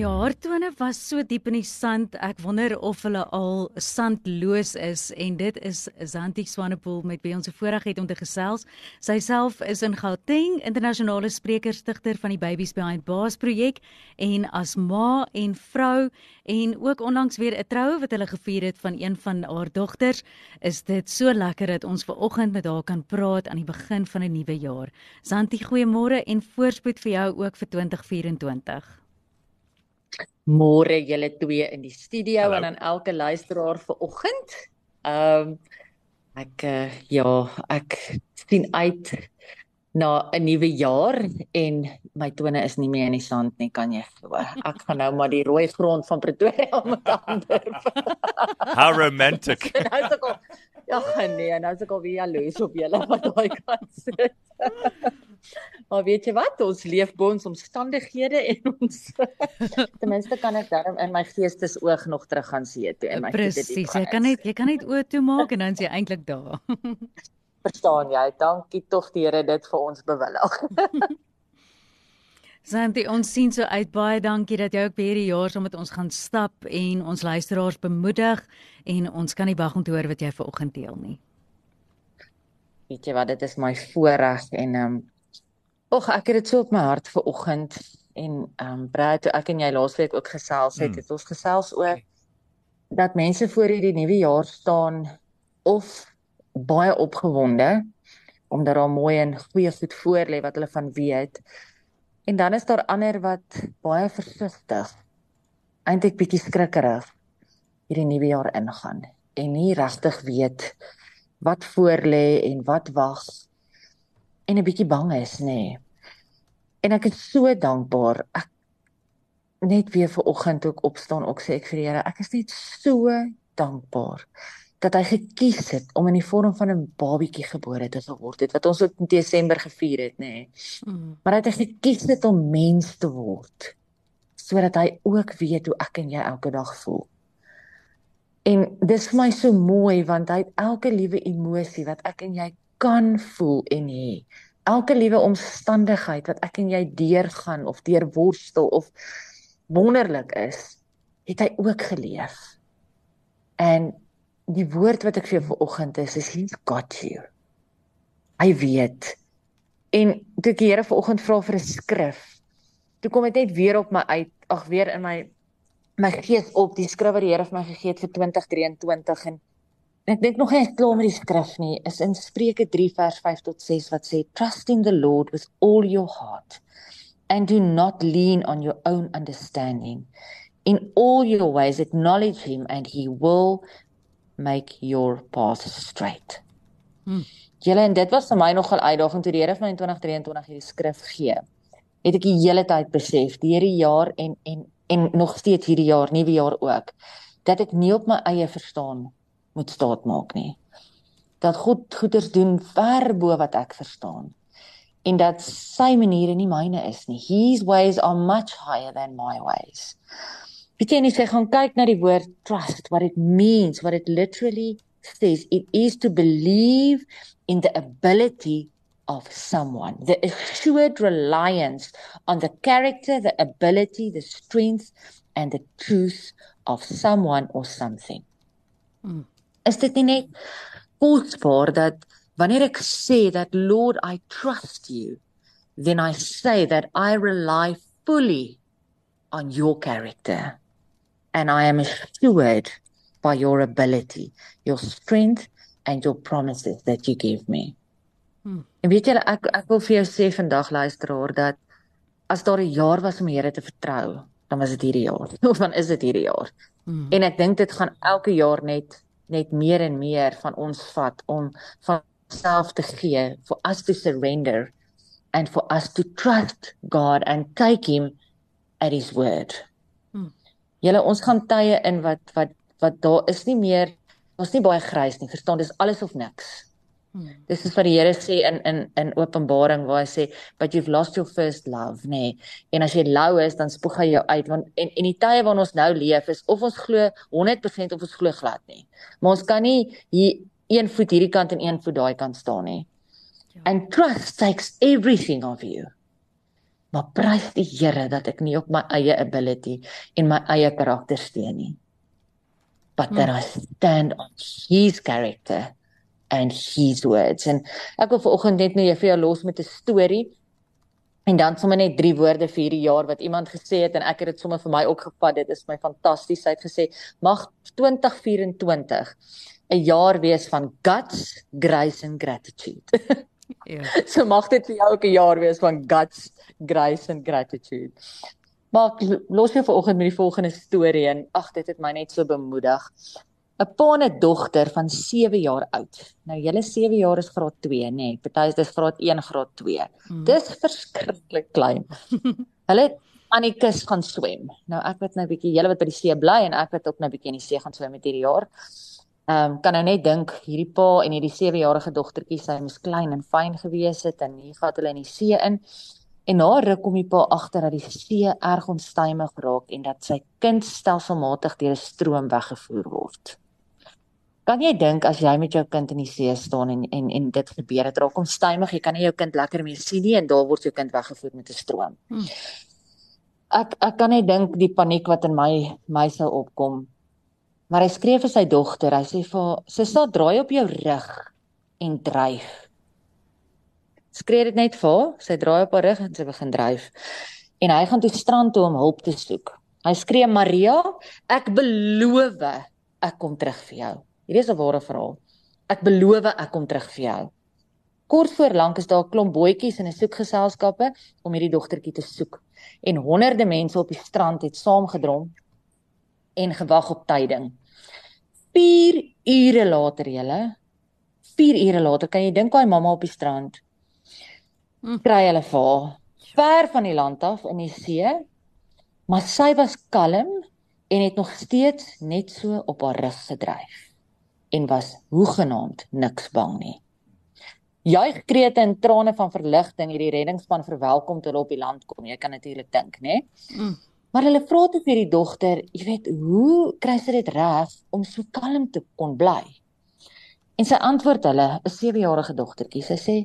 Ja, haar tone was so diep in die sand. Ek wonder of hulle al sandloos is en dit is Zanti Swanepoel met wie ons se voorreg het om te gesels. Sy self is in Gauteng, internasionale sprekerstigter van die Babies Behind Bars projek en as ma en vrou en ook onlangs weer 'n troue wat hulle gevier het van een van haar dogters, is dit so lekker dat ons ver oggend met haar kan praat aan die begin van 'n nuwe jaar. Zanti, goeiemôre en voorspoed vir jou ook vir 2024 môre julle twee in die studio Hallo. en aan elke luisteraar vir oggend. Ehm um, ek uh, ja, ek sien uit na 'n nuwe jaar en my tone is nie meer in die sand nie, kan jy glo. Ek gaan nou maar die rooi grond van Pretoria met ander. How romantic. nou is ek al Ja, nee, nou is ek al weer jaloes op julle wat daai kan sit. Maar weet jy wat? Ons leef bo ons omstandighede en ons ten minste kan ek daarom in my geestesoog nog terug gaan see toe en my Presies, jy kan net jy kan net oë toe maak en dan is jy eintlik daar. Verstaan jy? Dankie tog die Here dit vir ons bewillig. Santi, ons sien so uit baie dankie dat jy ook weer hierdie jaar saam met ons gaan stap en ons luisteraars bemoedig en ons kan nie wag om te hoor wat jy vanoggend deel nie. Weet jy wat, dit is my voorreg en ehm um, Och ek het dit so op my hart vir oggend en ehm um, Brad toe ek en jy laasweek ook gesels het, mm. het ons gesels oor dat mense voor hierdie nuwe jaar staan of baie opgewonde omdat daar mooi en goeie goed voor lê wat hulle van weet. En dan is daar ander wat baie versigtig eintlik bietjie skrikkerig hierdie nuwe jaar ingaan en nie regtig weet wat voor lê en wat wag en 'n bietjie bang is, nê. Nee. En ek is so dankbaar. Ek net weer ver oggend ook opstaan ook sê ek vir die Here, ek is net so dankbaar dat hy gekies het om in die vorm van 'n babietjie gebore te geword het wat ons ook in Desember gevier het, nê. Nee. Mm. Maar hy het gekies het om mens te word sodat hy ook weet hoe ek en jy elke dag voel. En dis vir my so mooi want hy het elke liewe emosie wat ek en jy kan voel en hê. Elke liewe omstandigheid wat ek en jy deurgaan of deurworstel of wonderlik is, het hy ook geleef. En die woord wat ek vir jou vanoggend is, is he's got you. Hy weet. En toe ek die Here vanoggend vra vir 'n skrif, toe kom dit net weer op my uit, ag weer in my my gees op die skrif wat die Here vir my gegee het vir 2023 en Ek dink nog nie klaar met die skrif nie. Is in Spreuke 3 vers 5 tot 6 wat sê trust in the Lord with all your heart and do not lean on your own understanding. In all your ways acknowledge him and he will make your path straight. Hmm. Julle en dit was vir my nogal uitdagend toe die Here vir my in 2023 hierdie skrif gee. Het ek die hele tyd besef, die hierdie jaar en en en nog steeds hierdie jaar, nuwe jaar ook, dat ek nie op my eie verstaan moet staat maak nie. Dat God goeders doen ver bo wat ek verstaan. En dat sy maniere nie myne is nie. His ways are much higher than my ways. Weet jy nie sê gaan kyk na die woord trust what it means, what it literally says. It is to believe in the ability of someone. The assured reliance on the character, the ability, the strength and the truth of someone or something. Mm is dit nie net kosbaar dat wanneer ek sê that lord i trust you then i say that i rely fully on your character and i am assured by your ability your strength and your promises that you give me hmm. en weet jy ek ek wil vir jou sê vandag luisteraar dat as daar 'n jaar was om die Here te vertrou dan was dit hierdie jaar of dan is dit hierdie jaar hmm. en ek dink dit gaan elke jaar net net meer en meer van ons vat om van self te gee for us to surrender and for us to trust God and take him at his word. Hmm. Julle ons gaan tye in wat wat wat daar is nie meer ons nie baie grys nie verstaan dis alles of niks. Hmm. Dis is wat die Here sê in in in Openbaring waar hy sê but you've lost your first love, nê. Nee. En as jy lou is, dan spoeg hy jou uit want en en die tye waarin ons nou leef is of ons glo 100% of ons glo glad nie. Maar ons kan nie hier een voet hierdie kant en een voet daai kant staan nie. Ja. And trust takes everything of you. Maar prys die Here dat ek nie op my eie ability en my eie karakter steun nie. But that hmm. I stand on his character and his words. En ek wil vanoggend net net vir jou los met 'n storie. En dan sommer net drie woorde vir hierdie jaar wat iemand gesê het en ek het dit sommer vir my ook gevat. Dit is my fantasties. Hy het gesê mag 2024 'n jaar wees van guts, grace and gratitude. Ja. so mag dit vir jou ook 'n jaar wees van guts, grace and gratitude. Maar los vir vanoggend met die volgende storie en ag dit het my net so bemoedig. 'n pa en 'n dogter van 7 jaar oud. Nou julle 7 jaar is graad 2, nê? Nee, Party is dis graad 1, graad 2. Hmm. Dis verskriklik klein. hulle het aan die kus gaan swem. Nou ek weet nou 'n bietjie julle wat by die see bly en ek weet ook nou 'n bietjie in die see gaan swem met hierdie jaar. Ehm um, kan nou net dink hierdie pa en hierdie 7-jarige dogtertjie, sy moes klein en fyn gewees het en hier gaan hulle in die see in. En na ruk kom die pa agter dat die see erg onstuimig raak en dat sy kind stelselmatig deur 'n stroom weggevoer word. Kan jy dink as jy met jou kind in die see staan en en en dit gebeur het raak onstuimig, jy kan nie jou kind lekker meer sien nie en daar word jou kind weggevoer met 'n stroom. Hmm. Ek ek kan net dink die paniek wat in my my sou opkom. Maar hy skree vir sy dogter, hy sê vir haar, "Sussie, draai op jou rug en dryf." Skree dit net vir haar, sy draai op haar rug en sy begin dryf. En hy gaan toe strand toe om hulp te soek. Hy skree, "Maria, ek beloof ek kom terug vir jou." Hierdie is 'n ware verhaal. Ek beloof ek kom terug vir jou. Kort voor lank is daar 'n klomp bootjies en 'n soekgeselskappe om hierdie dogtertjie te soek. En honderde mense op die strand het saamgedrom en gewag op tyding. 4 ure later, julle. 4 ure later kan jy dink daai mamma op die strand hm. kry hulle vir haar ver van die land af in die see. Maar sy was kalm en het nog steeds net so op haar rug gedryf en was hoegenaamd niks bang nie. Juigkrete en trane van verligting hierdie reddingsspan verwelkom toe hulle op die land kom. Jy kan natuurlik dink, né? Mm. Maar hulle vra toe vir die dogter, jy weet, hoe kry sy dit reg om so kalm te kon bly? En sy antwoord hulle, 'n 7-jarige dogtertjie, sy sê: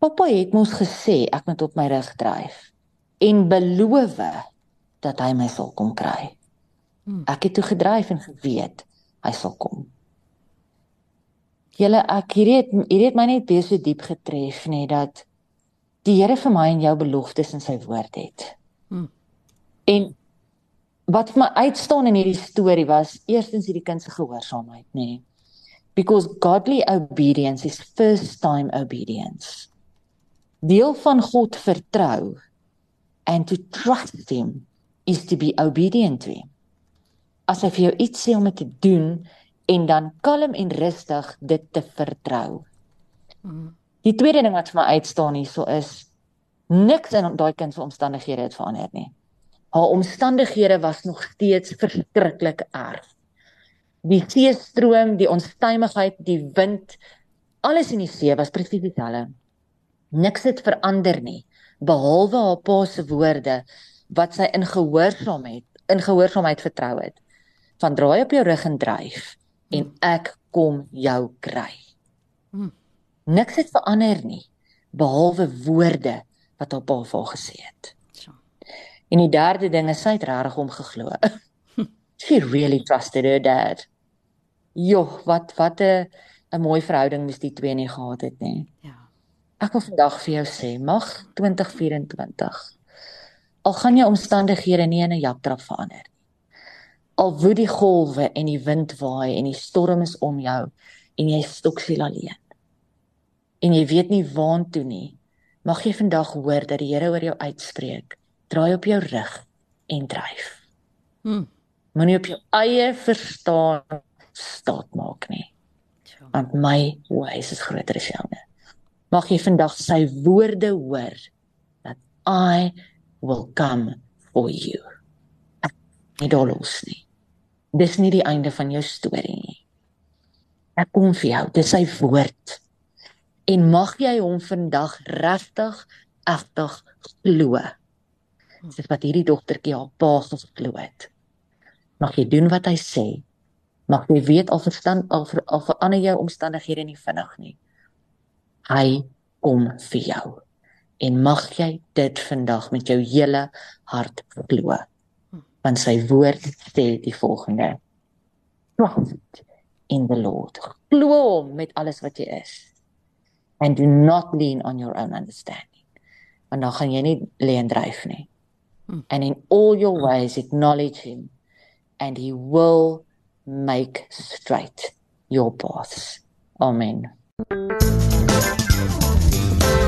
"Pappa het mos gesê ek moet op my rug dryf en beloof dat hy my sal kom kry." Mm. Ek het toe gedryf en geweet hy sal kom. Julle ek hierdie het hierdie het my net baie so diep getref nê dat die Here vir my en jou beloftes in sy woord het. Hmm. En wat vir my uitstaan in hierdie storie was eerstens hierdie kind se gehoorsaamheid nê. Because godly obedience is first time obedience. Deel van God vertrou and to trust him is to be obedient to him. As hy vir jou iets sê om te doen, en dan kalm en rustig dit te vertrou. Die tweede ding wat vir my uitstaan hierso is niks in daai kind se omstandighede het verander nie. Haar omstandighede was nog steeds verskriklik erg. Die seestroom, die onstuimigheid, die wind, alles in die see was presies dieselfde. Niks het verander nie behalwe haar pa se woorde wat sy in gehoorsaamheid in gehoorsaamheid vertrou het. Van draai op jou rug en dryf en ek kom jou kry. Hmm. Niks het verander nie behalwe woorde wat op haar pa gesê het. En die derde ding is sy het regtig hom geglo. She really trusted her dad. Jo, wat wat 'n 'n mooi verhouding moes die twee nie gehad het nie. Ja. Ek wil vandag vir jou sê, mag 2024 al gaan jou omstandighede nie in 'n japtrap verander al woed die golwe en die wind waai en die storm is om jou en jy stoksiel alleen. En jy weet nie waantoe nie. Mag jy vandag hoor dat die Here oor jou uitspreek. Draai op jou rug en dryf. Hm. Moenie op jou eie verstaan staat maak nie. Want my ways is groter as joune. Mag jy vandag sy woorde hoor dat I will come for you. Nie dolos nie dis nie die einde van jou storie nie. Ek kom vir jou, dis sy woord En mag jy hom vandag regtig egtig glo. Dis wat hierdie dogtertjie haar pa geglo het. Mag jy doen wat hy sê. Mag jy weet al verstaan al ver, al verander jou omstandighede nie vinnig nie. Hy kom vir jou. En mag jy dit vandag met jou hele hart glo. Want sy woord sê die volgende: Trust in the Lord. Glo hom met alles wat jy is. And do not lean on your own understanding want dan gaan jy nie lê en dryf nie. Hmm. And in all your ways acknowledge him and he will make straight your paths. Amen.